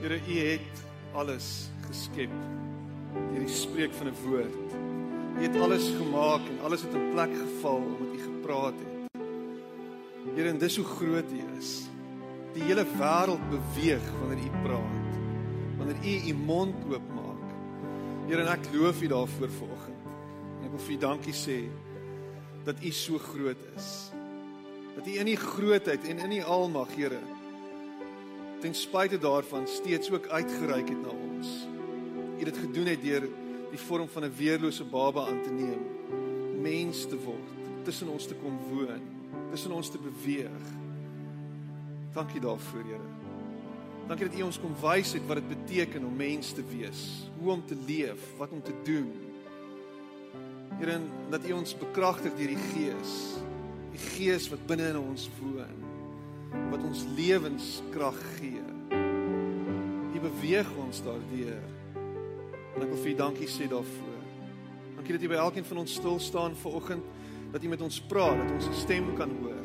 Here, U het alles geskep deur die spreek van 'n woord. U het alles gemaak en alles het in plek geval omdat U gepraat het. Here, en dis hoe groot U is. Die hele wêreld beweeg wanneer U praat. Wanneer U U mond oopmaak. Here, en ek loof U daarvoor vanoggend. En ek wil vir U dankie sê dat U so groot is. Dat U in U grootheid en in U almag, Here, ten spyte daarvan steeds ook uitgereik het na ons. U dit gedoen het deur die vorm van 'n weerlose baba aan te neem, mens te word, tussen ons te kom woon, tussen ons te beweeg. Dankie daarvoor, Here. Dankie dat U ons kom wys het wat dit beteken om mens te wees, hoe om te leef, wat om te doen. Here, dat U ons bekragtig deur die Gees, die Gees wat binne in ons woon wat ons lewenskrag gee. U beweeg ons daardeur. En ek wil vir U dankie sê daarvoor. Dankie dat U by elkeen van ons stil staan vanoggend, dat U met ons praat, dat ons 'n stem kan hoor.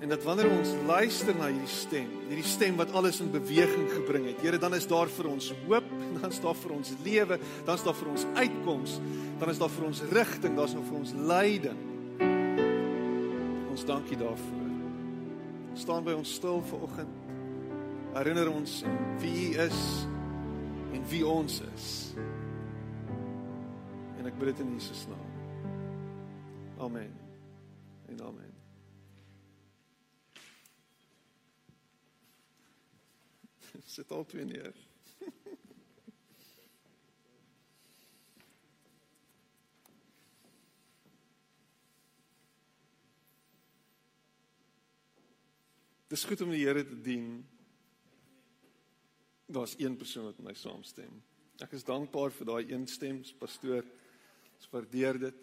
En dat wanneer ons luister na hierdie stem, hierdie stem wat alles in beweging gebring het, Here, dan is daar vir ons hoop, dan is daar vir ons lewe, dan is daar vir ons uitkoms, dan is daar vir ons rigting, daar's nog vir ons leiding. Ons dankie daarvoor staan by ons stil vanoggend. Herinner ons wie U is en wie ons is. En ek bid dit in Jesus naam. Amen. En amen. Sit op weer neer. Dis goed om die Here te dien. Daar's een persoon wat my saamstem. Ek is dankbaar vir daai een stem, pastoor. Ek waardeer dit.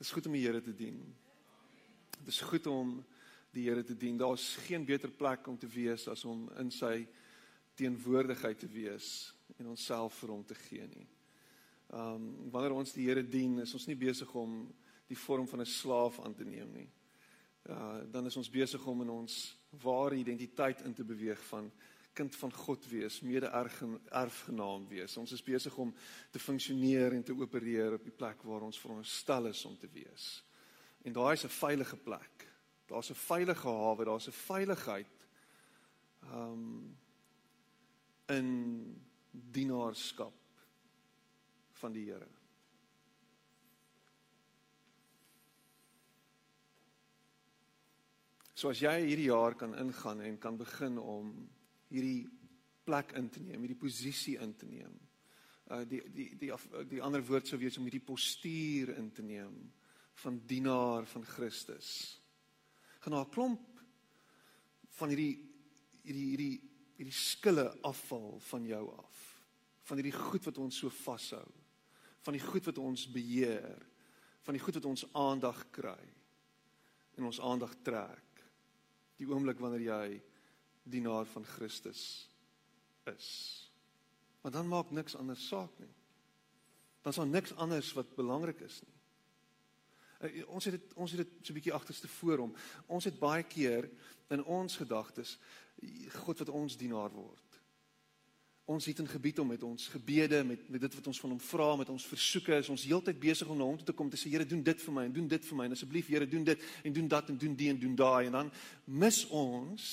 Dis goed om die Here te dien. Dis goed om die Here te dien. Daar's geen beter plek om te wees as om in sy teenwoordigheid te wees en onsself vir hom te gee nie. Um wanneer ons die Here dien, is ons nie besig om die vorm van 'n slaaf aan te neem nie uh, dan is ons besig om in ons ware identiteit in te beweeg van kind van God wees, mede-erfgenaam wees. Ons is besig om te funksioneer en te opereer op die plek waar ons veronderstel is om te wees. En daai is 'n veilige plek. Daar's 'n veilige hawe, daar's 'n veiligheid um in dienaarskap van die Here. So as jy hierdie jaar kan ingaan en kan begin om hierdie plek in te neem, hierdie posisie in te neem. Uh die die die die, die ander woord sou wees om hierdie postuur in te neem van dienaar van Christus. Gaan 'n klomp van hierdie hierdie hierdie hierdie skille afval van jou af. Van hierdie goed wat ons so vashou. Van die goed wat ons beheer. Van die goed wat ons aandag kry en ons aandag trek die oomblik wanneer jy dienaar van Christus is. Want dan maak niks anders saak nie. Dan is daar niks anders wat belangrik is nie. Uh, ons het dit ons het dit so 'n bietjie agterste voor hom. Ons het baie keer in ons gedagtes God wat ons dienaar word ons het in gebied om met ons gebede met met dit wat ons van hom vra met ons versoeke is ons heeltyd besig om na hom toe te kom te sê Here doen dit vir my en doen dit vir my en asseblief Here doen dit en doen dat en doen die en doen daai en dan mis ons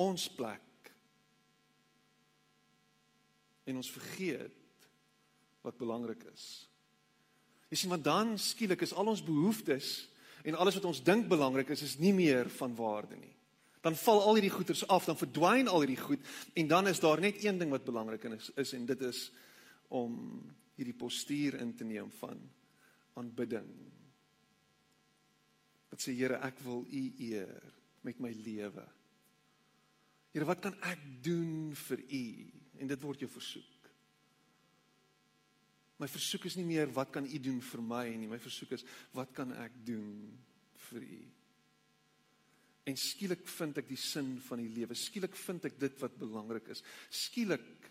ons plek en ons vergeet wat belangrik is. Jy sien want dan skielik is al ons behoeftes en alles wat ons dink belangrik is is nie meer van waarde nie dan val al hierdie goeders af, dan verdwyn al hierdie goed en dan is daar net een ding wat belangrik is, is en dit is om hierdie postuur in te neem van aanbidding. Wat sê Here, ek wil U eer met my lewe. Here, wat kan ek doen vir U? En dit word jou versoek. My versoek is nie meer wat kan U doen vir my nie, my versoek is wat kan ek doen vir U? En skielik vind ek die sin van die lewe. Skielik vind ek dit wat belangrik is. Skielik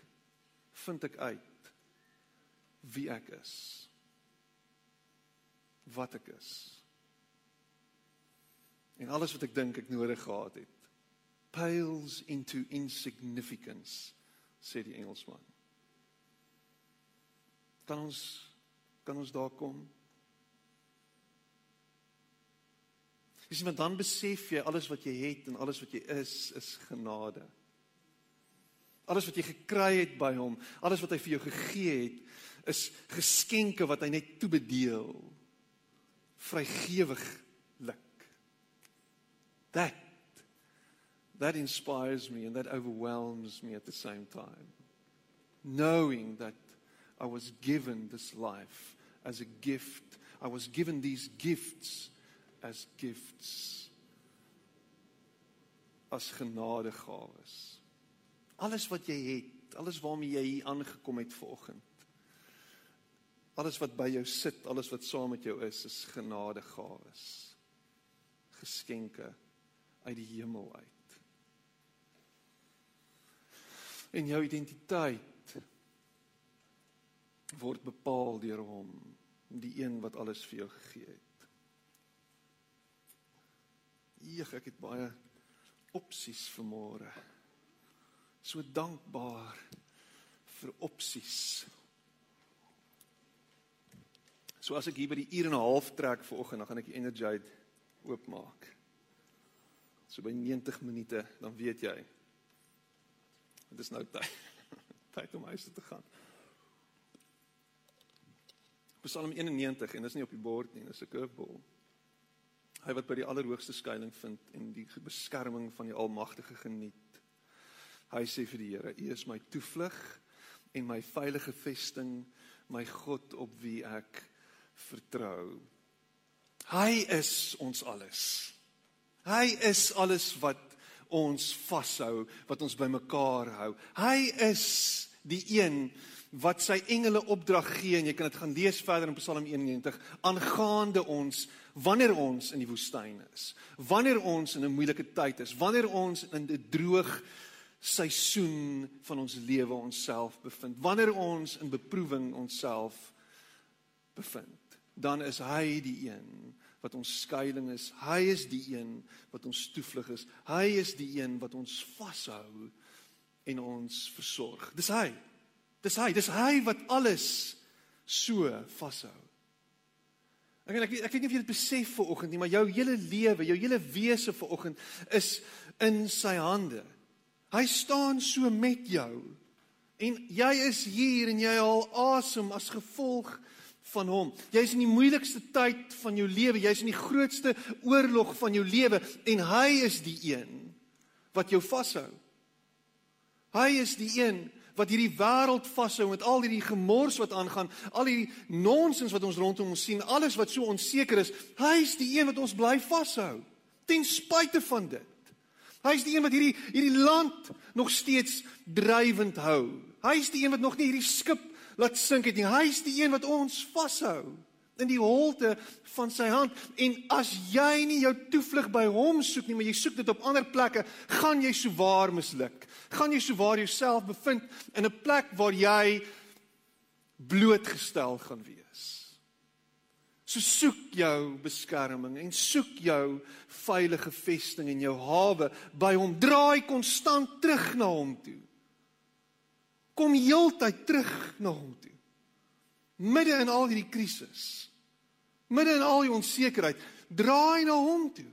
vind ek uit wie ek is. Wat ek is. En alles wat ek dink ek nodig gehad het, pales into insignificance sê die Engelsman. Kan ons kan ons daar kom? Dis want dan besef jy alles wat jy het en alles wat jy is is genade. Alles wat jy gekry het by hom, alles wat hy vir jou gegee het, is geskenke wat hy net toebedeel. Vrygewiglik. That that inspires me and that overwhelms me at the same time. Knowing that I was given this life as a gift. I was given these gifts as gifts as genadegawes. Alles wat jy het, alles waarmee jy hier aangekom het vanoggend. Alles wat by jou sit, alles wat saam met jou is, is genadegawes. Geskenke uit die hemel uit. En jou identiteit word bepaal deur hom, die een wat alles vir jou gegee het. Eeg, ek het baie opsies vanmôre. So dankbaar vir opsies. So as ek hier by die uur en 'n half trek vanoggend, dan gaan ek die Energite oopmaak. So by 90 minute, dan weet jy. Dit is nou tyd. tyd om huis toe te gaan. Psalm 91 en dis nie op die bord nie, dis 'n curveball. Hy wat by die allerhoogste skuilings vind en die beskerming van die Almagtige geniet. Hy sê vir die Here: U is my toevlug en my veilige vesting, my God op wie ek vertrou. Hy is ons alles. Hy is alles wat ons vashou, wat ons bymekaar hou. Hy is die een wat sy engele opdrag gee en jy kan dit gaan lees verder in Psalm 91 aangaande ons wanneer ons in die woestyn is, wanneer ons in 'n moeilike tyd is, wanneer ons in 'n droog seisoen van ons lewe onsself bevind, wanneer ons in beproewing onsself bevind, dan is hy die een wat ons skuilings is. Hy is die een wat ons toevlug is. Hy is die een wat ons vashou en ons versorg. Dis hy. Dis hy, dis hy wat alles so vashou. Ek ek ek weet nie of jy dit besef ver oggend nie, maar jou hele lewe, jou hele wese ver oggend is in sy hande. Hy staan so met jou. En jy is hier en jy haal asem as gevolg van hom. Jy's in die moeilikste tyd van jou lewe, jy's in die grootste oorlog van jou lewe en hy is die een wat jou vashou. Hy is die een wat hierdie wêreld vashou met al hierdie gemors wat aangaan, al hierdie nonsens wat ons rondom ons sien, alles wat so onseker is. Hy is die een wat ons bly vashou ten spyte van dit. Hy is die een wat hierdie hierdie land nog steeds drywend hou. Hy is die een wat nog nie hierdie skip laat sink het nie. Hy is die een wat ons vashou in die holte van sy hand. En as jy nie jou toevlug by hom soek nie, maar jy soek dit op ander plekke, gaan jy souwaar misluk gaan jy souwaar jouself bevind in 'n plek waar jy blootgestel gaan wees. So soek jou beskerming en soek jou veilige vesting en jou hawe by hom. Draai konstant terug na hom toe. Kom heeltyd terug na hom toe. Midde in al hierdie krisis. Midde in al die onsekerheid, draai na hom toe.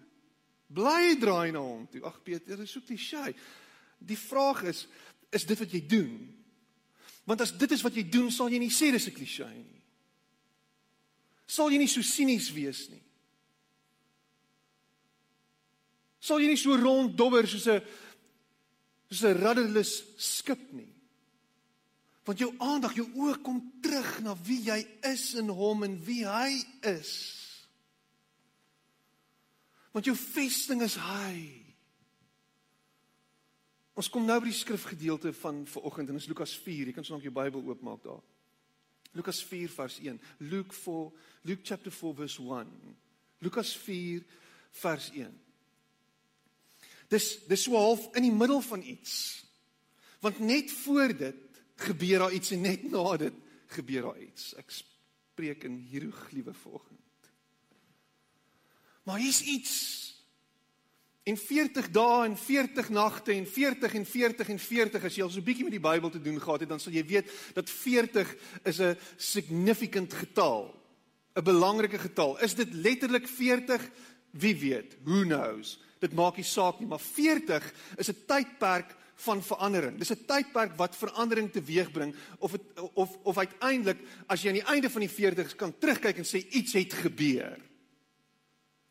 Bly draai na hom toe. Ag Peter, dis so klisjé. Die vraag is, is dit wat jy doen? Want as dit is wat jy doen, sal jy nie sê dis 'n klise nie. Sal jy nie so sinies wees nie. Sal jy nie so ronddobber soos 'n soos 'n rudderless skip nie. Want jou aandag, jou oë kom terug na wie jy is in hom en wie hy is. Want jou vesting is hy. Ons kom nou by die skrifgedeelte van vanoggend en dit is Lukas 4. Jy kan soms jou Bybel oopmaak daar. Lukas 4 vers 1. Luke 4 Luke chapter 4 verse 1. Lukas 4 vers 1. Dis dis so half in die middel van iets. Want net voor dit gebeur daar iets en net na dit gebeur daar iets. Ek spreek in hieroglife vanoggend. Maar hier's iets En 40 dae en 40 nagte en 40 en 40 en 40 as jy al so 'n bietjie met die Bybel te doen gehad het, dan sal jy weet dat 40 is 'n significant getal. 'n Belangrike getal. Is dit letterlik 40? Wie weet? Who knows? Dit maak nie saak nie, maar 40 is 'n tydperk van verandering. Dis 'n tydperk wat verandering teweegbring of het, of of uiteindelik as jy aan die einde van die 40's kan terugkyk en sê iets het gebeur.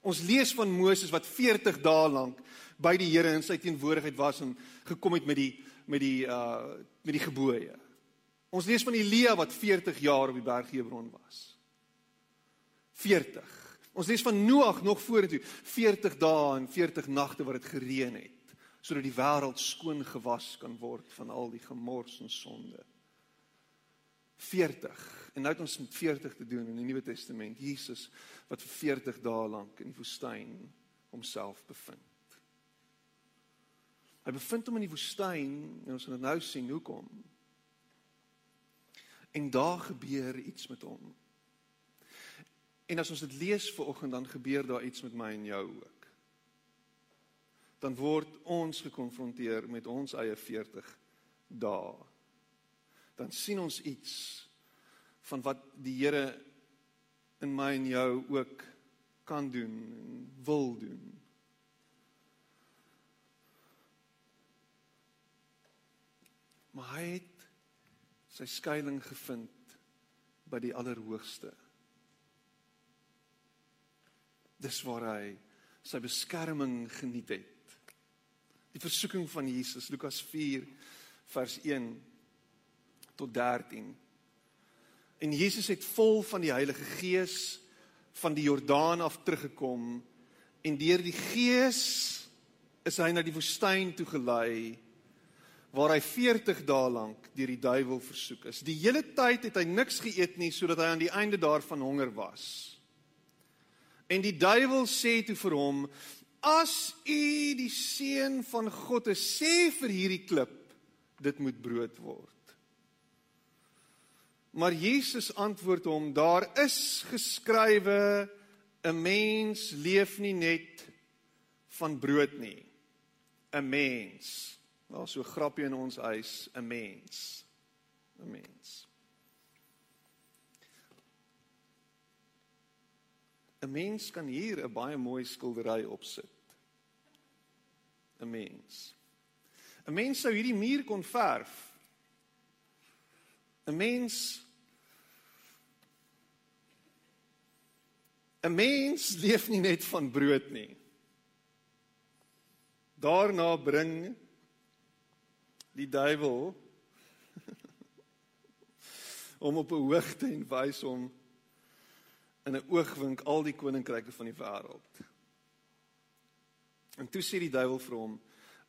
Ons lees van Moses wat 40 dae lank by die Here in sy teenwoordigheid was en gekom het met die met die uh met die gebooie. Ons lees van Elia wat 40 jaar op die berg Hebron was. 40. Ons lees van Noag nog vorentoe, 40 dae en 40 nagte wat dit gereën het sodat die wêreld skoon gewas kan word van al die gemors en sonde. 40. En nou het ons met 40 te doen in die Nuwe Testament. Jesus wat vir 40 dae lank in die woestyn homself bevind. Hy bevind hom in die woestyn en ons gaan nou sien hoekom. En daar gebeur iets met hom. En as ons dit lees vanoggend dan gebeur daar iets met my en jou ook. Dan word ons gekonfronteer met ons eie 40 dae. Dan sien ons iets van wat die Here in my en jou ook kan doen en wil doen. Maar hy het sy skuilings gevind by die Allerhoogste. Dis waar hy sy beskerming geniet het. Die versoeking van Jesus Lukas 4 vers 1 tot 13 En Jesus het vol van die Heilige Gees van die Jordaan af teruggekom en deur die Gees is hy na die woestyn toe gelei waar hy 40 dae lank deur die duiwel versoek is. Die hele tyd het hy niks geëet nie sodat hy aan die einde daarvan honger was. En die duiwel sê toe vir hom: "As u die seun van God is, sê vir hierdie klip dit moet brood word." Maar Jesus antwoord hom: Daar is geskrywe 'n mens leef nie net van brood nie. 'n Mens. Daar's so 'n grappie in ons huis, 'n mens. 'n Mens. 'n Mens kan hier 'n baie mooi skildery opsit. 'n Mens. 'n Mens sou hierdie muur kon verf. 'n Mens 'n mens leef nie net van brood nie. Daarna bring die duiwel om op 'n hoogte en wys hom in 'n oogwink al die koninkryke van die wêreld. En toe sê die duiwel vir hom: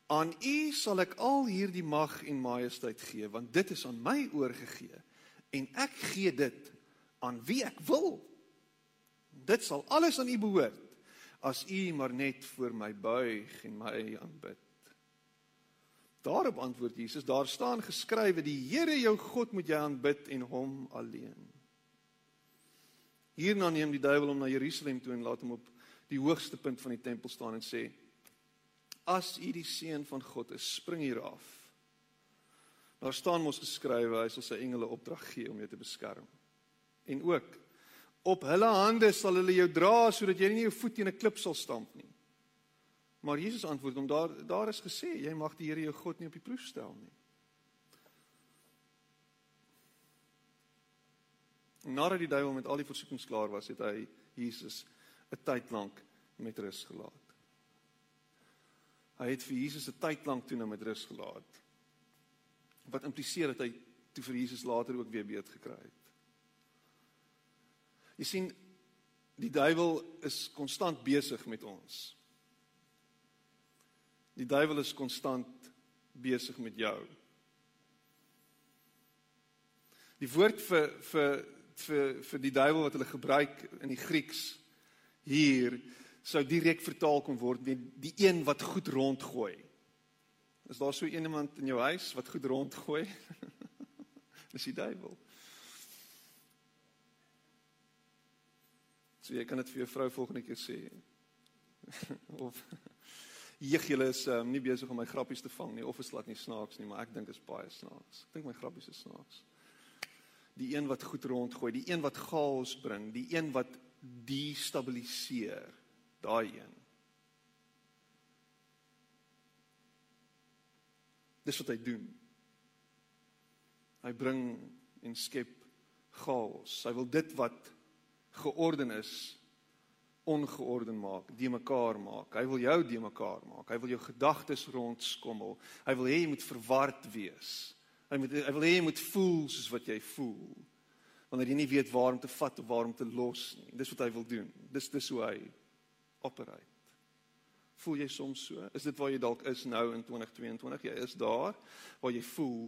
"Aan u sal ek al hierdie mag en majesteit gee, want dit is aan my oorgegee en ek gee dit aan wie ek wil." Dit sal alles aan U behoort as U maar net voor my buig en my aanbid. Daarop antwoord Jesus: Daar staan geskrywe: Die Here jou God moet jy aanbid en hom alleen. Hierna neem die duiwel hom na Jerusalem toe en laat hom op die hoogste punt van die tempel staan en sê: As U die seun van God is, spring hier af. Daar staan mos geskrywe: Hy sal sy engele opdrag gee om jou te beskerm. En ook Op hulle hande sal hulle jou dra sodat jy nie jou voet teen 'n klip sal stamp nie. Maar Jesus antwoord hom daar daar is gesê jy mag die Here jou God nie op die proef stel nie. Nadat die duiwel met al die versoekings klaar was, het hy Jesus 'n tyd lank met rus gelaat. Hy het vir Jesus 'n tyd lank toe nou met rus gelaat. Wat impliseer dat hy toe vir Jesus later ook weer beet gekry het. Jy sien die duiwel is konstant besig met ons. Die duiwel is konstant besig met jou. Die woord vir vir vir vir die duiwel wat hulle gebruik in die Grieks hier sou direk vertaal kon word met die een wat goed rondgooi. Is daar so iemand in jou huis wat goed rondgooi? Dis die duiwel. So jy kan dit vir jou vrou volgende keer sê. of Jeg julle is um, nie besig om my grappies te vang nie of is dit nie snaaks nie, maar ek dink is baie snaaks. Ek dink my grappies is snaaks. Die een wat goed rondgooi, die een wat chaos bring, die een wat destabiliseer, daai een. Dis wat hy doen. Hy bring en skep chaos. Hy wil dit wat georden is ongeorden maak, die mekaar maak. Hy wil jou die mekaar maak. Hy wil jou gedagtes rondskommel. Hy wil hê jy moet verward wees. Hy moet hy wil hê jy moet voel soos wat jy voel. Wanneer jy nie weet waar om te vat of waar om te los nie. Dis wat hy wil doen. Dis dis hoe hy operate. Voel jy soms so? Is dit waar jy dalk is nou in 2022? Jy is daar waar jy voel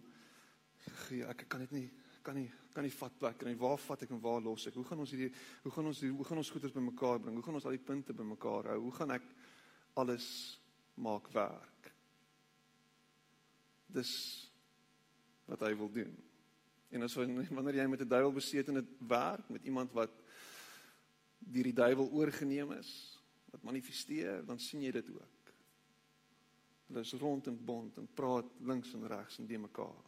ek kan dit nie kan nie kan nie vat plek nie. Waar vat ek en waar los ek? Hoe gaan ons hierdie hoe gaan ons die, hoe gaan ons goeders bymekaar bring? Hoe gaan ons al die punte bymekaar hou? Hoe gaan ek alles maak werk? Dis wat hy wil doen. En as wanneer jy met 'n duiwel besetene werk met iemand wat deur die duiwel oorgeneem is, wat manifesteer, dan sien jy dit ook. Hulle is rond en bond en praat links en regs en die mekaar.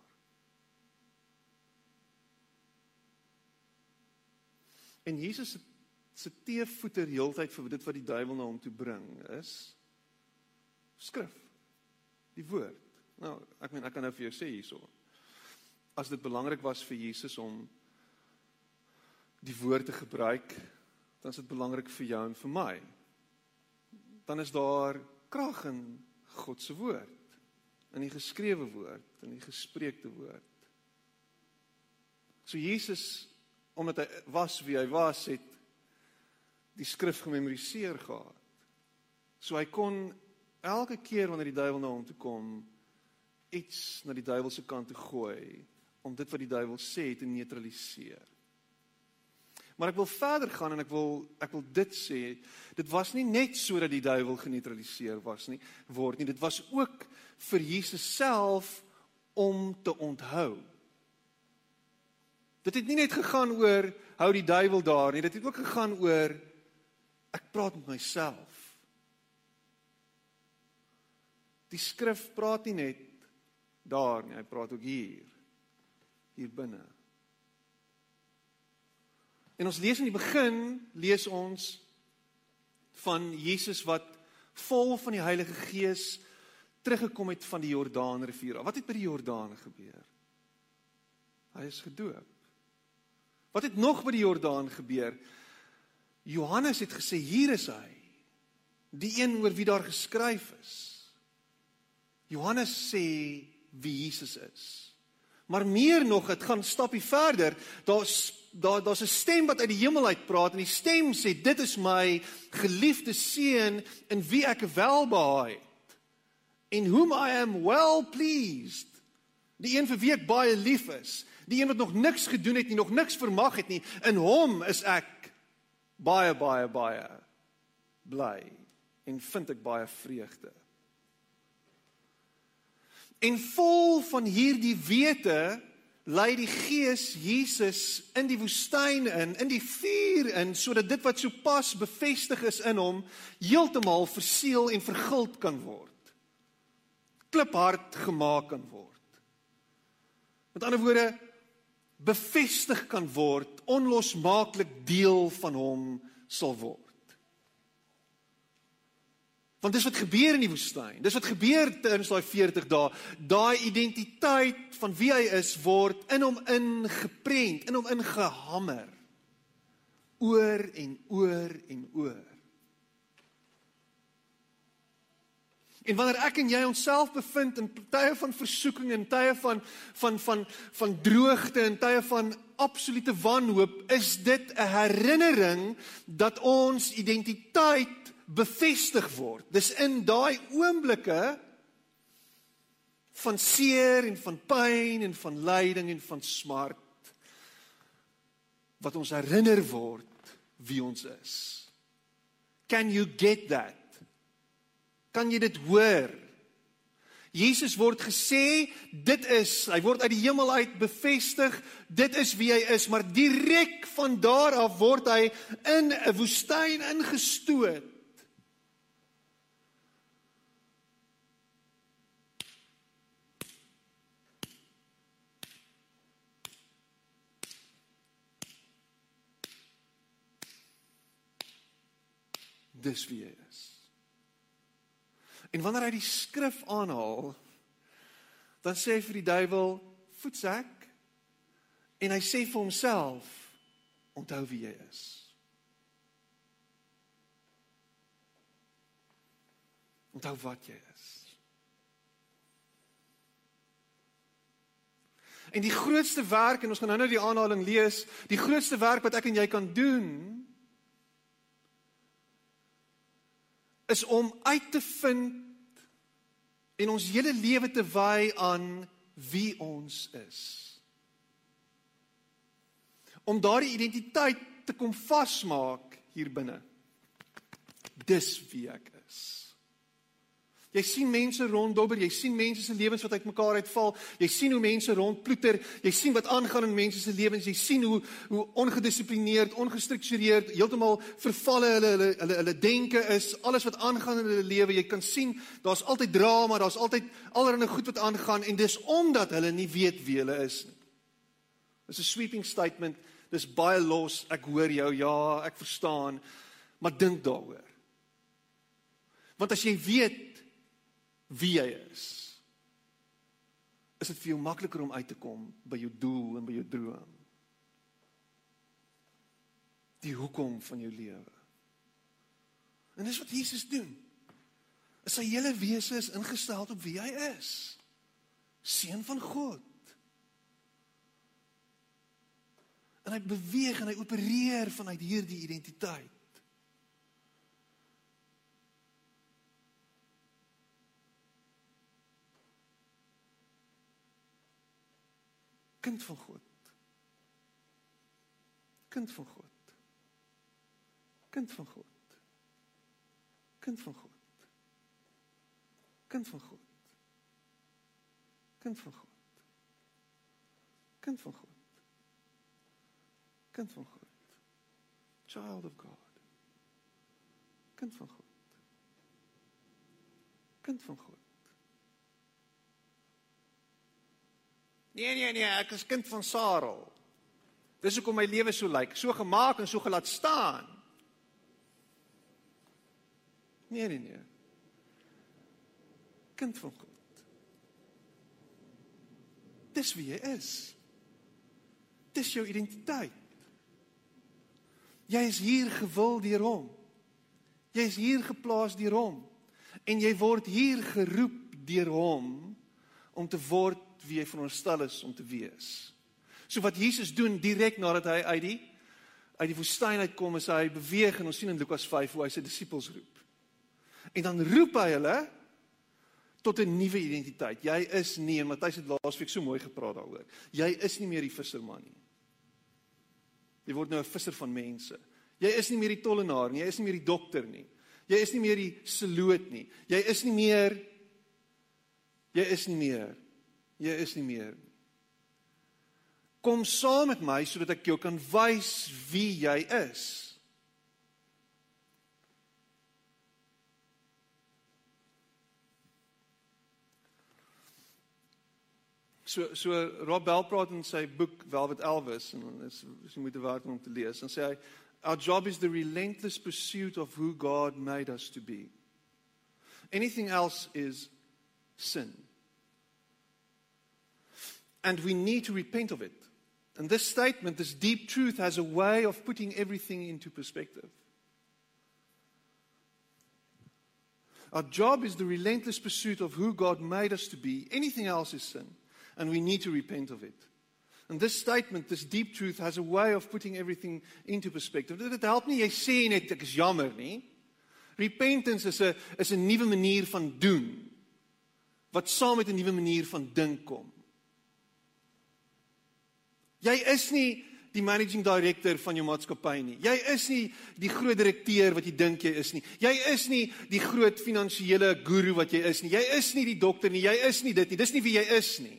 En Jesus se se teevoeter heeltyd vir dit wat die duiwel na hom toe bring is skrif. Die woord. Nou, ek meen ek kan nou vir jou sê hierso. As dit belangrik was vir Jesus om die woord te gebruik, dan is dit belangrik vir jou en vir my dan is daar krag in God se woord, in die geskrewe woord, in die gespreekte woord. So Jesus omdat hy was wie hy was het die skrif gememoriseer gehad. So hy kon elke keer wanneer die duiwel na hom toe kom iets na die duiwel se kant toe gooi om dit wat die duiwel sê te neutraliseer. Maar ek wil verder gaan en ek wil ek wil dit sê, dit was nie net sodat die duiwel geneutraliseer was nie, word nie, dit was ook vir Jesus self om te onthou. Dit het nie net gegaan oor hou die duiwel daar nie, dit het ook gegaan oor ek praat met myself. Die skrif praat nie net daar nie, hy praat ook hier. Hier binne. En ons lees in die begin lees ons van Jesus wat vol van die Heilige Gees teruggekom het van die Jordaanrivier. Wat het by die Jordaan gebeur? Hy is gedoop. Wat het nog by die Jordaan gebeur? Johannes het gesê hier is hy. Die een oor wie daar geskryf is. Johannes sê wie Jesus is. Maar meer nog, dit gaan stappie verder. Daar's daar daar's 'n stem wat uit die hemel uit praat en die stem sê dit is my geliefde seun in wie ek welbehaag het. In whom I am well pleased. Die een vir wie ek baie lief is. Die een wat nog niks gedoen het nie, nog niks vermag het nie. In hom is ek baie baie baie bly en vind ek baie vreugde. En vol van hierdie wete lei die Gees Jesus in die woestyn in, in die vuur in sodat dit wat sopas bevestig is in hom heeltemal verseël en verguld kan word. Kliphard gemaak kan word. Met ander woorde bevestig kan word, onlosmaaklik deel van hom sal word. Want dis wat gebeur in die woestyn. Dis wat gebeur in daai 40 dae. Daai identiteit van wie hy is word in hom ingeprent, in hom ingehamer. Oor en oor en oor. En wanneer ek en jy onsself bevind in tye van versoeking en tye van van van van droogte en tye van absolute wanhoop, is dit 'n herinnering dat ons identiteit bevestig word. Dis in daai oomblikke van seer en van pyn en van lyding en van smart wat ons herinner word wie ons is. Can you get that? Kan jy dit hoor? Jesus word gesê dit is, hy word uit die hemel uit bevestig, dit is wie hy is, maar direk van daar af word hy in 'n woestyn ingestoot dis wie jy is. En wanneer hy die skrif aanhaal, dan sê hy vir die duiwel, "Voetsak." En hy sê vir homself, "Onthou wie jy is." Onthou wat jy is. En die grootste werk en ons gaan nou nou die aanhaling lees, die grootste werk wat ek en jy kan doen is om uit te vind en ons hele lewe te wy aan wie ons is. Om daardie identiteit te kom vasmaak hier binne. Dis wie ek is. Jy sien mense ronddobber, jy sien mense se lewens wat uitmekaar uitval. Jy sien hoe mense rondploeter, jy sien wat aangaan in mense se lewens. Jy sien hoe hoe ongedissiplineerd, ongestruktureerd, heeltemal vervalle hulle hulle hulle hulle denke is, alles wat aangaan in hulle lewe. Jy kan sien daar's altyd drama, daar's altyd allerlei goed wat aangaan en dis omdat hulle nie weet wie hulle is nie. Dis 'n sweeping statement. Dis baie los. Ek hoor jou. Ja, ek verstaan. Maar dink daaroor. Want as jy weet wie jy is, is dit vir jou makliker om uit te kom by jou doel en by jou droom. Die hoekom van jou lewe. En dis wat Jesus doen. Is sy hele wese is ingestel op wie hy is. Seun van God. En hy beweeg en hy opereer vanuit hierdie identiteit. Kind van God. Kind van God. Kind van God. Kind van God. Kind van God. Kind van God. Kind van God. Kind van God. Child of God. Kind van God. Kind van God. Nee nee nee, ek is kind van Sarel. Dis hoekom my lewe so lyk, so gemaak en so gelaat staan. Nee nee nee. Kind van God. Dis wie jy is. Dis jou identiteit. Jy is hier gewil deur hom. Jy is hier geplaas deur hom en jy word hier geroep deur hom om te word wie hy veronderstel is om te wees. So wat Jesus doen direk nadat hy uit die uit die woestyn uitkom, is hy beweeg en ons sien in Lukas 5 hoe hy sy disippels roep. En dan roep hy hulle tot 'n nuwe identiteit. Jy is nie en Matthys het laasweek so mooi gepraat daaroor. Jy is nie meer die visserman nie. Jy word nou 'n visser van mense. Jy is nie meer die tollenaar nie, jy is nie meer die dokter nie. Jy is nie meer die seloot nie. Jy is nie meer jy is nie meer jy is nie meer. Kom saam met my sodat ek jou kan wys wie jy is. So so Rob Bell praat in sy boek Velvet Elvis en is jy moet waard om te lees. Dan sê hy our job is the relentless pursuit of who God made us to be. Anything else is sin and we need to repent of it. And this statement, this deep truth, has a way of putting everything into perspective. Our job is the relentless pursuit of who God made us to be. Anything else is sin, and we need to repent of it. And this statement, this deep truth, has a way of putting everything into perspective. Dit help nie jy sê net ek is jammer nie. Repentance is 'n is 'n nuwe manier van doen wat saam met 'n nuwe manier van dink kom. Jy is nie die managing director van jou maatskappy nie. Jy is nie die groot direkteur wat jy dink jy is nie. Jy is nie die groot finansiële guru wat jy is nie. Jy is nie die dokter nie. Jy is nie dit nie. Dis nie wie jy is nie.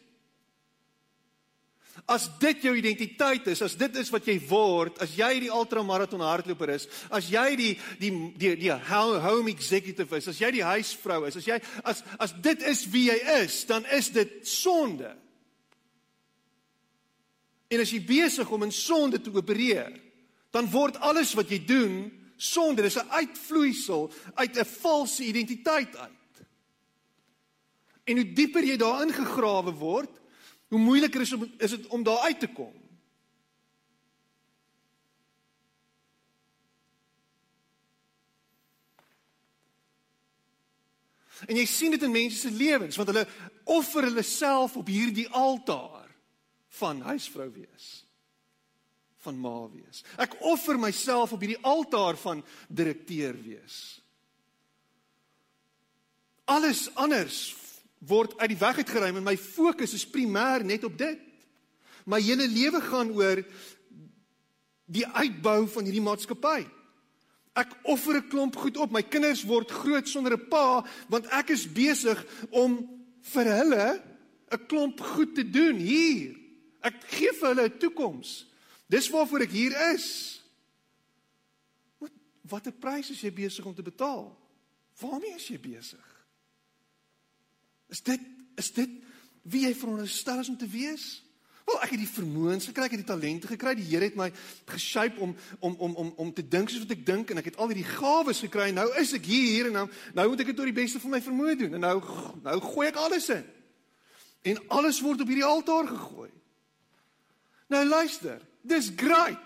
As dit jou identiteit is, as dit is wat jy word, as jy die ultramaraton hardloper is, as jy die die die die home executive is, as jy die huisvrou is, as jy as as dit is wie jy is, dan is dit sonde. En as jy besig om in sonde te opereer, dan word alles wat jy doen sonde, dis 'n uitvloeisel uit 'n valse identiteit uit. En hoe dieper jy daarin gegrawe word, hoe moeiliker is om is dit om daar uit te kom. En jy sien dit in mense se lewens want hulle offer hulle self op hierdie altaar van huisvrou wees van ma wees. Ek offer myself op hierdie altaar van direkteur wees. Alles anders word uit die weg uitgeruim en my fokus is primêr net op dit. My hele lewe gaan oor die uitbou van hierdie maatskappy. Ek offer 'n klomp goed op. My kinders word groot sonder 'n pa want ek is besig om vir hulle 'n klomp goed te doen hier. Vir hulle 'n toekoms. Dis waarvoor ek hier is. Wat watter prys is jy besig om te betaal? Waarmee is jy besig? Is dit is dit wie jy veronderstel is om te wees? Wel, ek het die vermoëns gekry, ek het die talente gekry. Die Here het my geshape om om om om om te dink soos wat ek dink en ek het al hierdie gawes gekry. Nou is ek hier en nou nou moet ek dit tot die beste van my vermoë doen. En nou nou gooi ek alles in. En alles word op hierdie altaar gegooi. Nou luister, dis great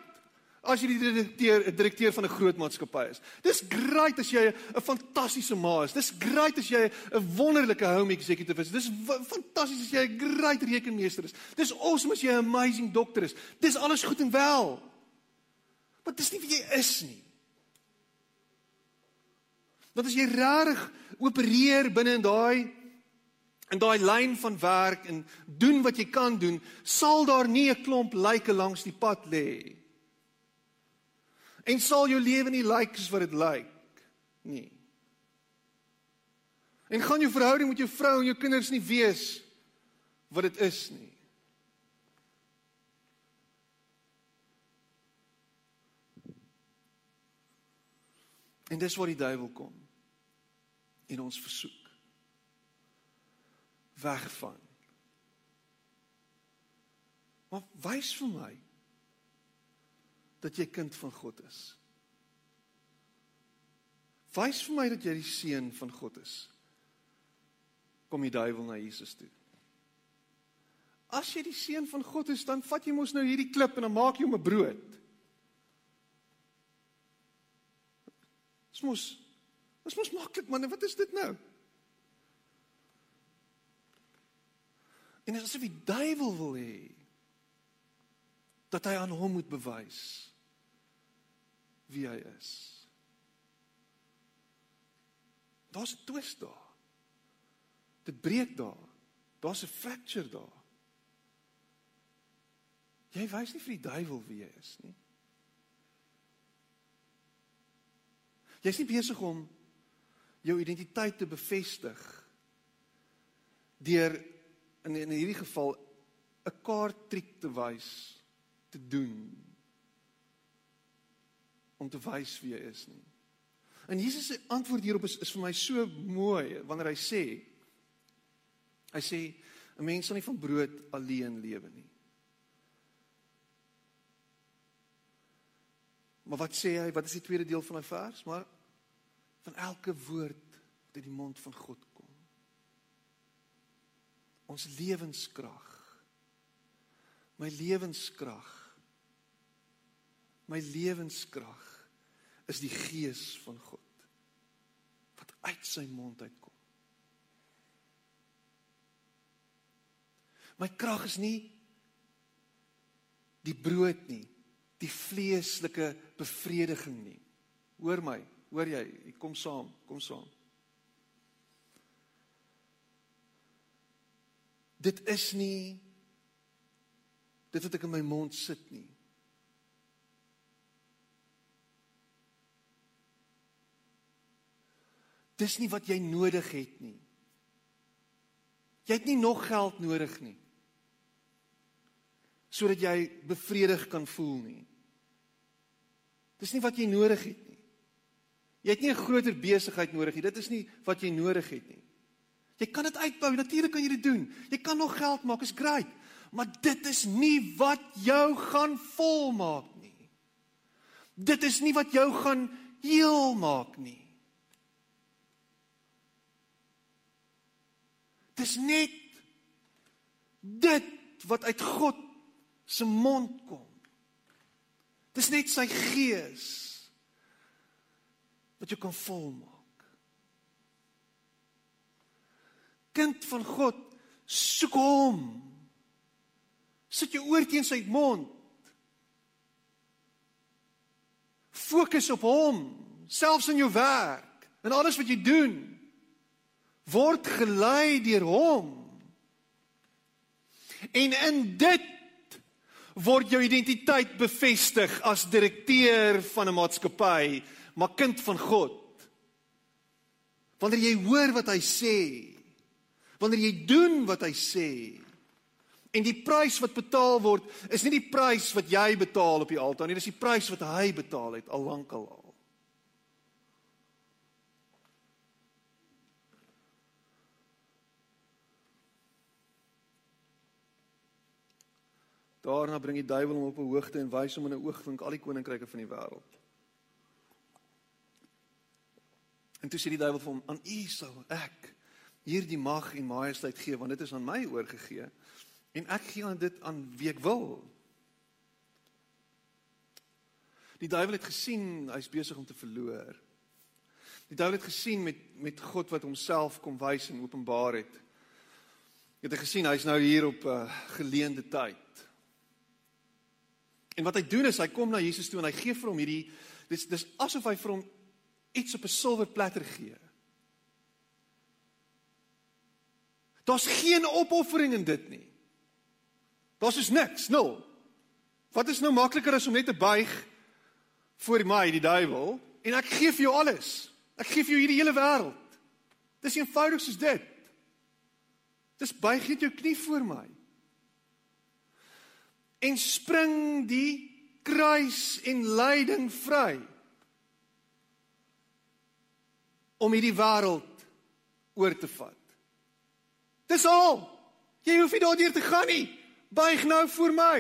as jy die direkteur 'n direkteur van 'n groot maatskappy is. Dis great as jy 'n fantastiese ma is. Dis great as jy 'n wonderlike home executive is. Dis fantasties as jy 'n great rekenmeester is. Dis awesome as jy 'n amazing dokter is. Dis alles goed en wel. Maar dis nie wie jy is nie. Want as jy regtig opereer binne in daai in daai lyn van werk en doen wat jy kan doen, sal daar nie 'n klomp lyke langs die pad lê. En sal jou lewe nie lyk like soos wat dit lyk nie. En gaan jou verhouding met jou vrou en jou kinders nie wees wat dit is nie. En dis waar die duiwel kom en ons versoek weg van. Maar wys vir my dat jy kind van God is. Wys vir my dat jy die seun van God is. Kom die duiwel na Jesus toe. As jy die seun van God is, dan vat jy mos nou hierdie klip en dan maak jy hom 'n brood. Dis mos Dis mos maklik man, wat is dit nou? En dit is asof die duiwel wil hê dat hy aan hom moet bewys wie hy is. Daar's 'n twist daar. Dit breek daar. Daar's 'n fracture daar. Jy wys nie vir die duiwel wie jy is nie. Jy's nie besig om jou identiteit te bevestig deur in in hierdie geval 'n kaarttriek te wys te doen om te wys wie hy is nie. En Jesus se antwoord hierop is is vir my so mooi wanneer hy sê hy sê 'n mens sal nie van brood alleen lewe nie. Maar wat sê hy? Wat is die tweede deel van daai vers? Maar van elke woord wat uit die mond van God. Ons lewenskrag. My lewenskrag. My lewenskrag is die gees van God wat uit sy mond uitkom. My krag is nie die brood nie, die vleeslike bevrediging nie. Hoor my, hoor jy, kom saam, kom saam. Dit is nie dit wat ek in my mond sit nie. Dis nie wat jy nodig het nie. Jy het nie nog geld nodig nie. Sodat jy bevredig kan voel nie. Dis nie wat jy nodig het nie. Jy het nie 'n groter besigheid nodig nie. Dit is nie wat jy nodig het nie. Jy kan dit uitbou, natuurlik kan jy dit doen. Jy kan nog geld maak, is great. Maar dit is nie wat jou gaan volmaak nie. Dit is nie wat jou gaan heel maak nie. Dis net dit wat uit God se mond kom. Dis net sy gees wat jou kan volmaak. Kind van God, soek hom. Sit jou oor teen sy mond. Fokus op hom, selfs in jou werk en alles wat jy doen. Word gelei deur hom. En in dit word jou identiteit bevestig as direkteur van 'n maatskappy, maar kind van God. Wanneer jy hoor wat hy sê, wanneer jy doen wat hy sê, en die prys wat betaal word, is nie die prys wat jy betaal op die altaar nie, dis die prys wat hy betaal het al lank al. al. Daarna bring die duiwel hom op 'n hoogte en wys hom in 'n oogwink al die koninkryke van die wêreld. En toe sê die duiwel vir hom: "Aan u sal ek hierdie mag en majesteit gee, want dit is aan my oorgegee en ek gee aan dit aan wie ek wil." Die duiwel het gesien hy's besig om te verloor. Die duiwel het gesien met met God wat homself kom wys en openbaar het. Het hy gesien hy's nou hier op 'n uh, geleende tyd. En wat hy doen is hy kom na Jesus toe en hy gee vir hom hierdie dis dis asof hy vir hom iets op 'n silwer platter gee. Daar's geen opoffering in dit nie. Daar's is niks, nul. Wat is nou makliker as om net te buig voor my, die duiwel, en ek gee vir jou alles. Ek gee vir jou hierdie hele wêreld. Dis eenvoudig soos dit. Dis buig net jou knie voor my en spring die kruis en lyding vry om hierdie wêreld oor te vat. Dis al. Jy hoef nie daardeur te gaan nie. Buig nou voor my.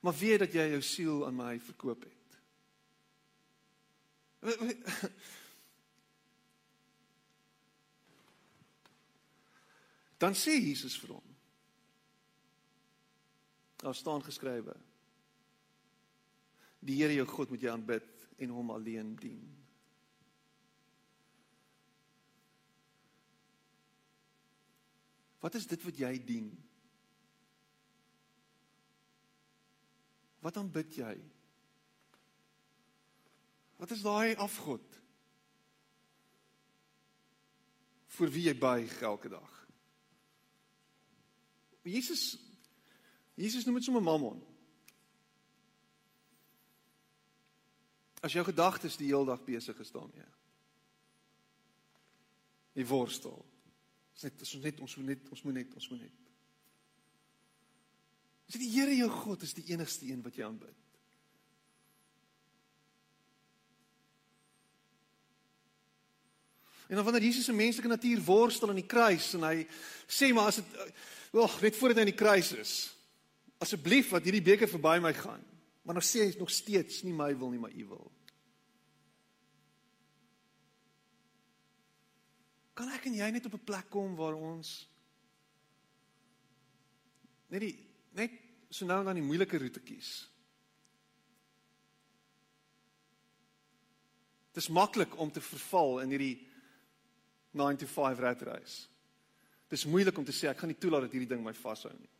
Maar weet dat jy jou siel aan my verkoop het. Dan sê Jesus vir hom. Daar staan geskrywe: Die Here jou God moet jy aanbid en hom alleen dien. Wat is dit wat jy dien? Wat aanbid jy? Wat is daai afgod? Vir wie jy buig elke dag? Jesus Jesus noem dit sommer Mammon. As jou gedagtes die hele dag besig is daarmee. Die worstel. Dis net ons net ons moet net ons moet net ons moet net. Dis die Here jou God is die enigste een wat jy aanbid. En dan wanneer Jesus se menslike natuur worstel aan die kruis en hy sê maar as dit Wag, net voordat hy in die kruis is. Asseblief wat hierdie beker verby my gaan. Maar nou sê hy nog steeds nie my wil nie, maar u wil. Kan ek en jy net op 'n plek kom waar ons net die net so nou dan die moeilike roete kies. Dit is maklik om te verval in hierdie 9 to 5 rat race. Dis moeilik om te sê ek gaan nie toelaat dat hierdie ding my vashou nie.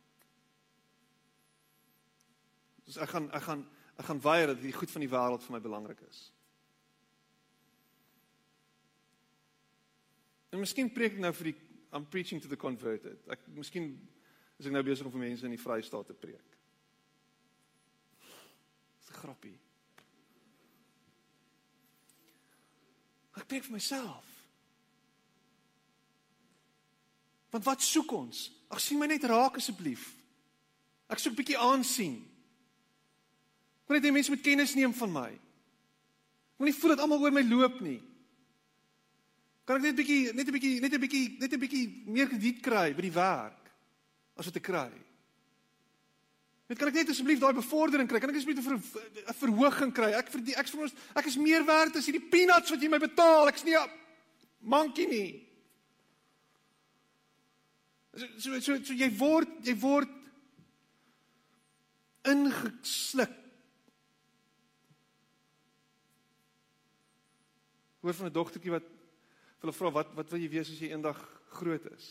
Dus ek gaan ek gaan ek gaan weier dat die goed van die wêreld vir my belangrik is. En miskien preek ek nou vir die I'm preaching to the converted. Ek miskien is ek nou besig om vir mense in die Vrystaat te preek. Dis 'n grappie. Ek preek vir myself. Want wat soek ons? Ag sien my net raak asseblief. Ek soek bietjie aansien. Wil net hê mense moet kennis neem van my. Moenie voel dat almal oor my loop nie. Kan ek net bietjie net 'n bietjie net 'n bietjie net 'n bietjie meer krediet kry by die werk as wat ek kry? Net kan ek net asseblief daai bevordering kry? Kan ek asseblief 'n ver, verhoging kry? Ek verdien ek veronderstel ek is meer werd as hierdie peanuts wat jy my betaal. Ek's nie 'n monkey nie. So so so, so jy word jy word ingesluk. Hoor van 'n dogtertjie wat hulle vra wat wat wil jy wees as jy eendag groot is?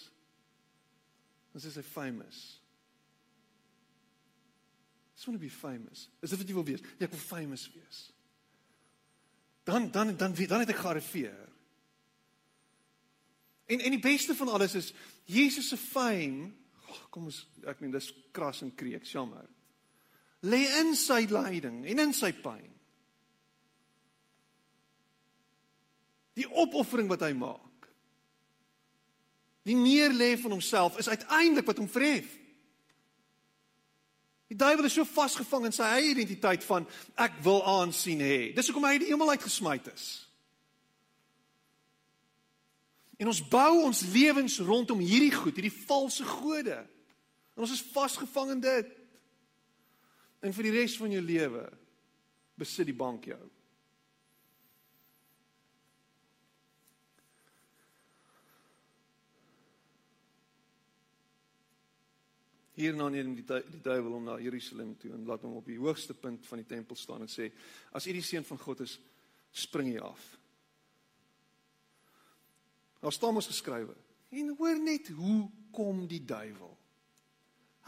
Dan sê sy famous. Want to be famous. Is dit wat jy wil wees? Ja, ek wil famous wees. Dan dan dan dan het ek gearriveer. En en die beste van alles is Jesus se fame. Oh, kom ons ek meen dis kras en kreek, jammer. Lê in sy lyding en in sy pyn. Die opoffering wat hy maak. Die neerlê van homself is uiteindelik wat hom verhef. Die duiwel is so vasgevang in sy eie identiteit van ek wil aansien hê. Dis hoekom hy die hemel uitgesmyt is. En ons bou ons lewens rondom hierdie goed, hierdie valse gode. En ons is vasgevang in dit. En vir die res van jou lewe besit die bank jou. Hierna neem die die duiwel hom na Jerusalem toe en laat hom op die hoogste punt van die tempel staan en sê: "As u die seun van God is, spring hier af." Daar staan mos geskrywe. En hoor net hoe kom die duiwel?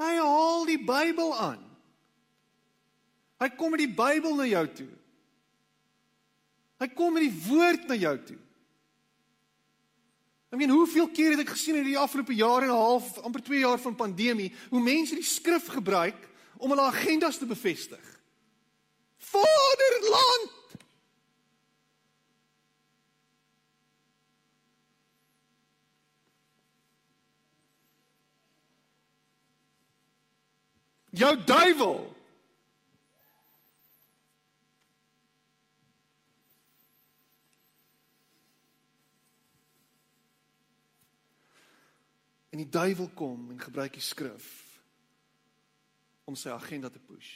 Hy haal die Bybel aan. Hy kom met die Bybel na jou toe. Hy kom met die woord na jou toe. Ek meen, hoeveel keer het ek gesien in die afgelope jaar en 'n half, amper 2 jaar van pandemie, hoe mense die skrif gebruik om hulle agendas te bevestig. Vaderland. Jou duiwel. En die duiwel kom en gebruik die skrif om sy agenda te push.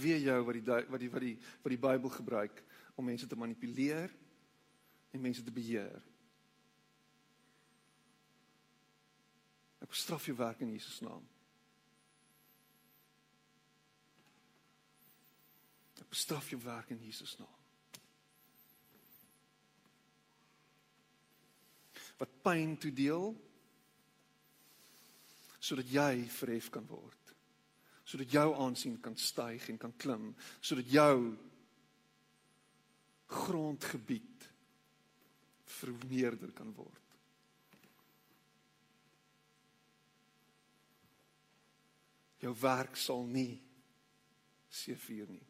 Wie jou wat die wat die wat die wat die Bybel gebruik om mense te manipuleer en mense te beheer. Ek bestraf jou werk in Jesus naam. Ek bestraf jou werk in Jesus naam. Wat pyn toedeel sodat jy verhef kan word sodat jou aansien kan styg en kan klim, sodat jou grondgebied vermeerder kan word. Jou werk sal nie seëvier nie.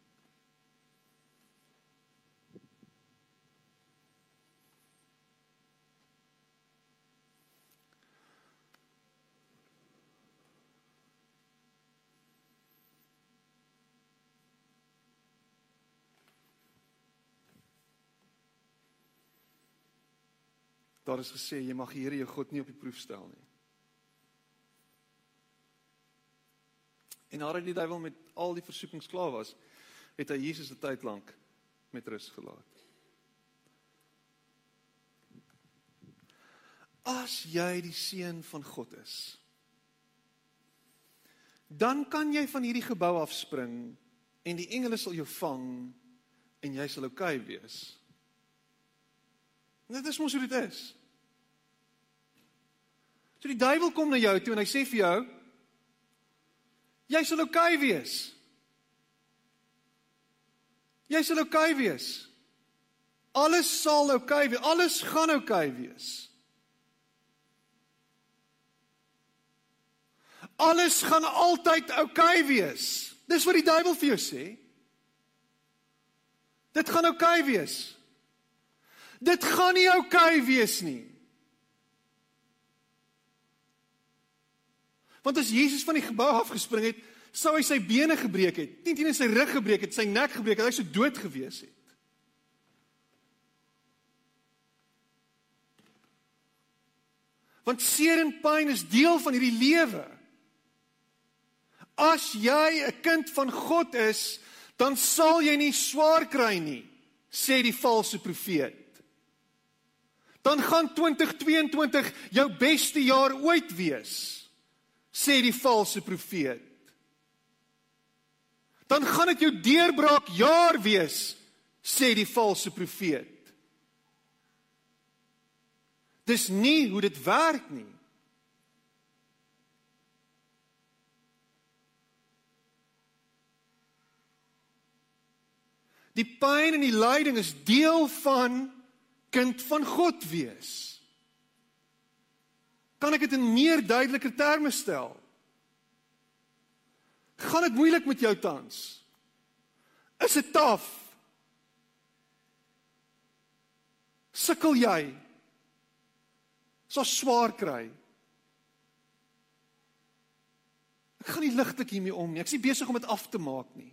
Daar is gesê jy mag die Here jou God nie op die proef stel nie. En nadat die duiwel met al die versoekings klaar was, het hy Jesus 'n tyd lank met rus gelaat. As jy die seun van God is, dan kan jy van hierdie gebou afspring en die engele sal jou vang en jy sal oukei okay wees. Dit is mos hoe dit is. So die duiwel kom na jou toe en hy sê vir jou jy sal oukei okay wees. Jy sal oukei okay wees. Alles sal oukei okay wees. Alles gaan oukei okay wees. Alles gaan altyd oukei okay wees. Dis wat die duiwel vir jou sê. Dit gaan oukei okay wees. Dit gaan nie oukei okay wees nie. Want as Jesus van die gebou afgespring het, sou hy sy bene gebreek het, nie net sy rug gebreek het, sy nek gebreek het, hy sou dood gewees het. Want seer en pyn is deel van hierdie lewe. As jy 'n kind van God is, dan sal jy nie swaar kry nie, sê die valse profeet. Dan gaan 2022 jou beste jaar ooit wees, sê die valse profeet. Dan gaan dit jou deurbraak jaar wees, sê die valse profeet. Dis nie hoe dit werk nie. Die pyn en die lyding is deel van kind van God wees. Kan ek dit in meer duideliker terme stel? Gaan dit moeilik met jou tans? Is dit taaf? Sukkel jy? So swaar kry? Ek gaan nie ligtelik hiermee om nie. Ek is nie besig om dit af te maak nie.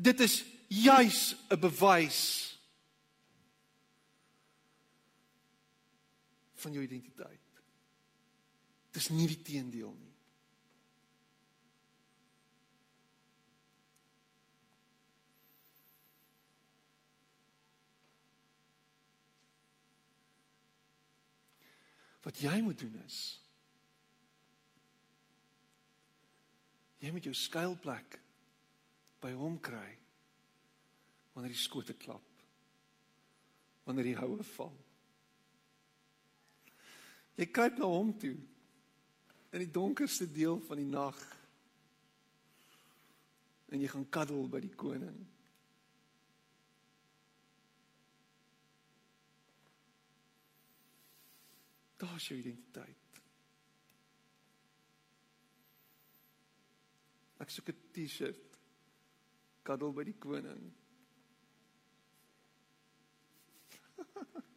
Dit is juis 'n bewys van jou identiteit. Dit is nie die teendeel nie. Wat jy moet doen is jy moet jou skuilplek by hom kry wanneer die skote klap. Wanneer die houe val. Jy kyk na hom toe in die donkerste deel van die nag. En jy gaan kuddel by die koning. Daar is jou identiteit. Ek soek 'n T-shirt kuddel by die koning.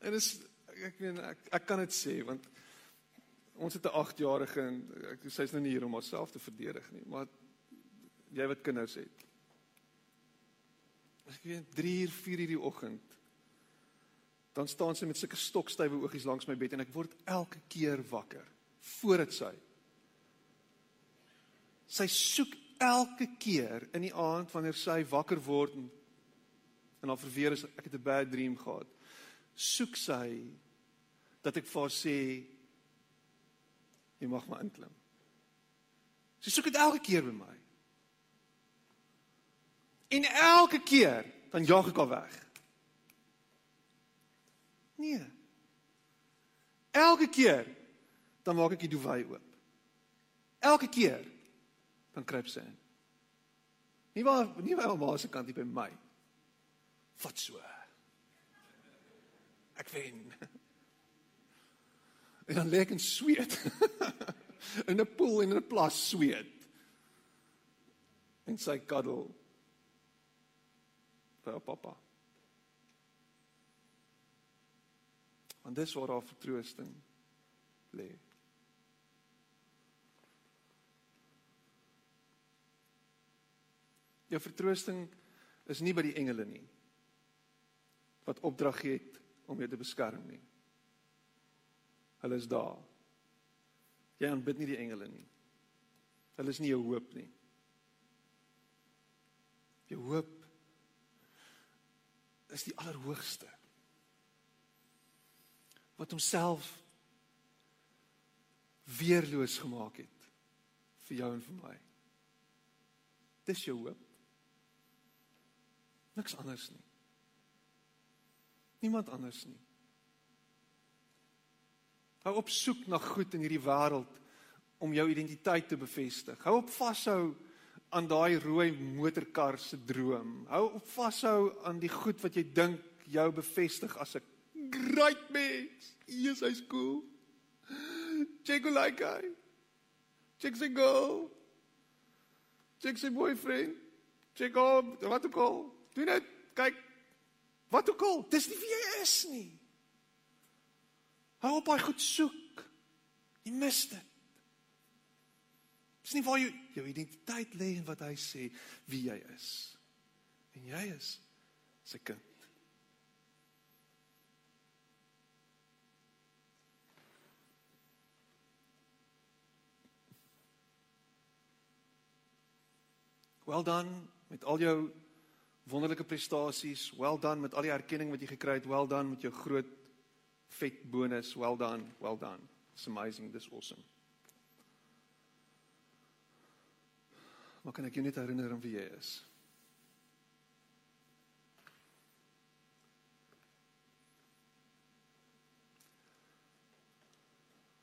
en is ek weet ek ek kan dit sê want ons het 'n 8-jarige en ek sy's nou nie hier om haarself te verdedig nie, maar jy wat kinders het. Ek weet 3 uur 4 uur die oggend dan staan sy met sulke stokstywe oogies langs my bed en ek word elke keer wakker voordat sy Sy soek elke keer in die aand wanneer sy wakker word en, en haar verweer is ek het 'n bad dream gehad. Soek sy dat ek vir haar sê jy mag maar inklim. Sy soek dit elke keer by my. En elke keer dan jaag ek haar weg. Nee. Elke keer dan maak ek die duwy oop. Elke keer dan kruip sy in. Nie waar nie waar ma se kant hier by my. Wat so? Ek wen. En dan lê ek in sweet. in 'n pool en in 'n plas sweet. En sy kuddel vir pappa. Want dis waar haar vertroosting lê. Jou vertroosting is nie by die engele nie wat opdrag het om jou te beskerm nie. Hulle is daar. Jy aanbid nie die engele nie. Hulle is nie jou hoop nie. Jou hoop is die allerhoogste. Wat homself weerloos gemaak het vir jou en vir my. Dis jou hoop. Niks anders nie. Niemand anders nie. Hou op soek na goed in hierdie wêreld om jou identiteit te bevestig. Hou op vashou aan daai rooi motorkar se droom. Hou op vashou aan die goed wat jy dink jou bevestig as 'n great mens. Jesus is cool. Check like hy. Check sy girl. Check sy boyfriend. Check op, wat ook al. Doen dit. Kyk. Wat ook al. Dis nie wie jy is nie. Hou op hy goed soek. Jy mis dit. Dis nie waar jy jou identiteit lê in wat hy sê wie jy is. En jy is sy kind. Well done met al jou wonderlike prestasies. Well done met al die erkenning wat jy gekry het. Well done met jou groot vet bonus. Well done. Well done. It's amazing. This awesome. Maar kan ek jou net herinner aan wie jy is?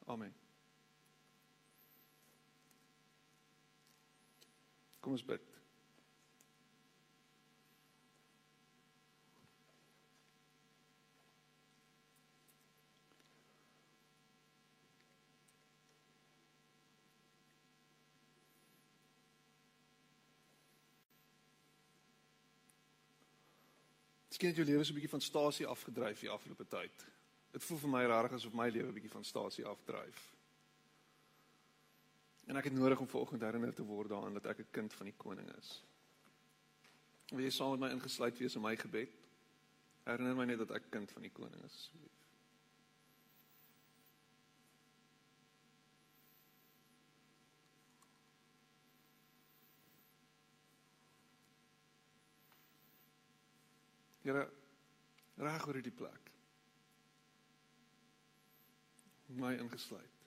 Amen. Kom ons bid. Miskien het jou lewe so 'n bietjie van stasie afgedryf die afgelope tyd. Dit voel vir my rarig asof my lewe 'n bietjie van stasie afdryf. En ek het nodig om vanoggend herinner te word daaraan dat ek 'n kind van die koning is. Wil jy saam met my ingesluit wees in my gebed? Herinner my net dat ek kind van die koning is. Here reg oor hierdie plek. My ingesluit.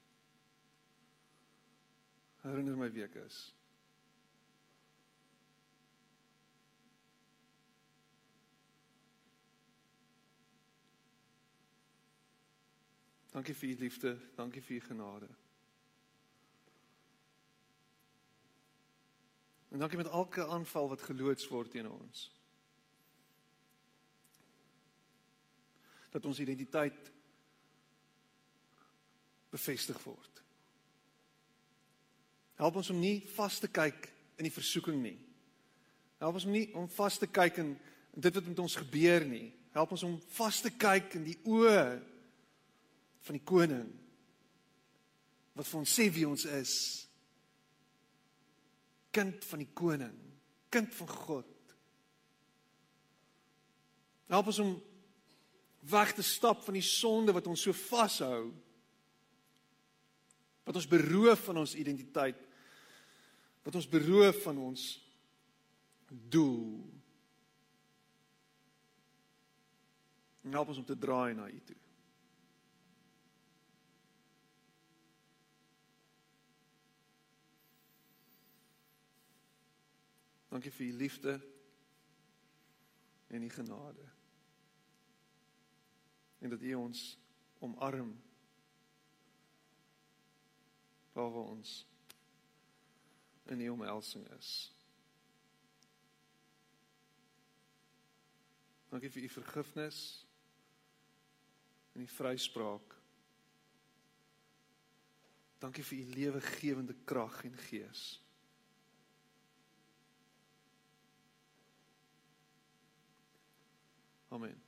Herinner my wie ek is. Dankie vir u liefde, dankie vir u genade. En dankie met elke aanval wat geloods word teen ons. Dat ons identiteit bevestig word. Help ons om nie vas te kyk in die versoeking nie. Help ons om nie om vas te kyk in dit wat met ons gebeur nie. Help ons om vas te kyk in die oë van die koning wat vir ons sê wie ons is. Kind van die koning, kind van God. Help ons om weg te stap van die sonde wat ons so vashou. Wat ons beroof van ons identiteit. Wat ons beroof van ons doel. En help ons om te draai na U toe. Dankie vir u liefde en u genade en dat U ons omarm waar ons in U omhelsing is. Dankie vir U vergifnis en die vryspraak. Dankie vir U lewegewende krag en gees. Amen.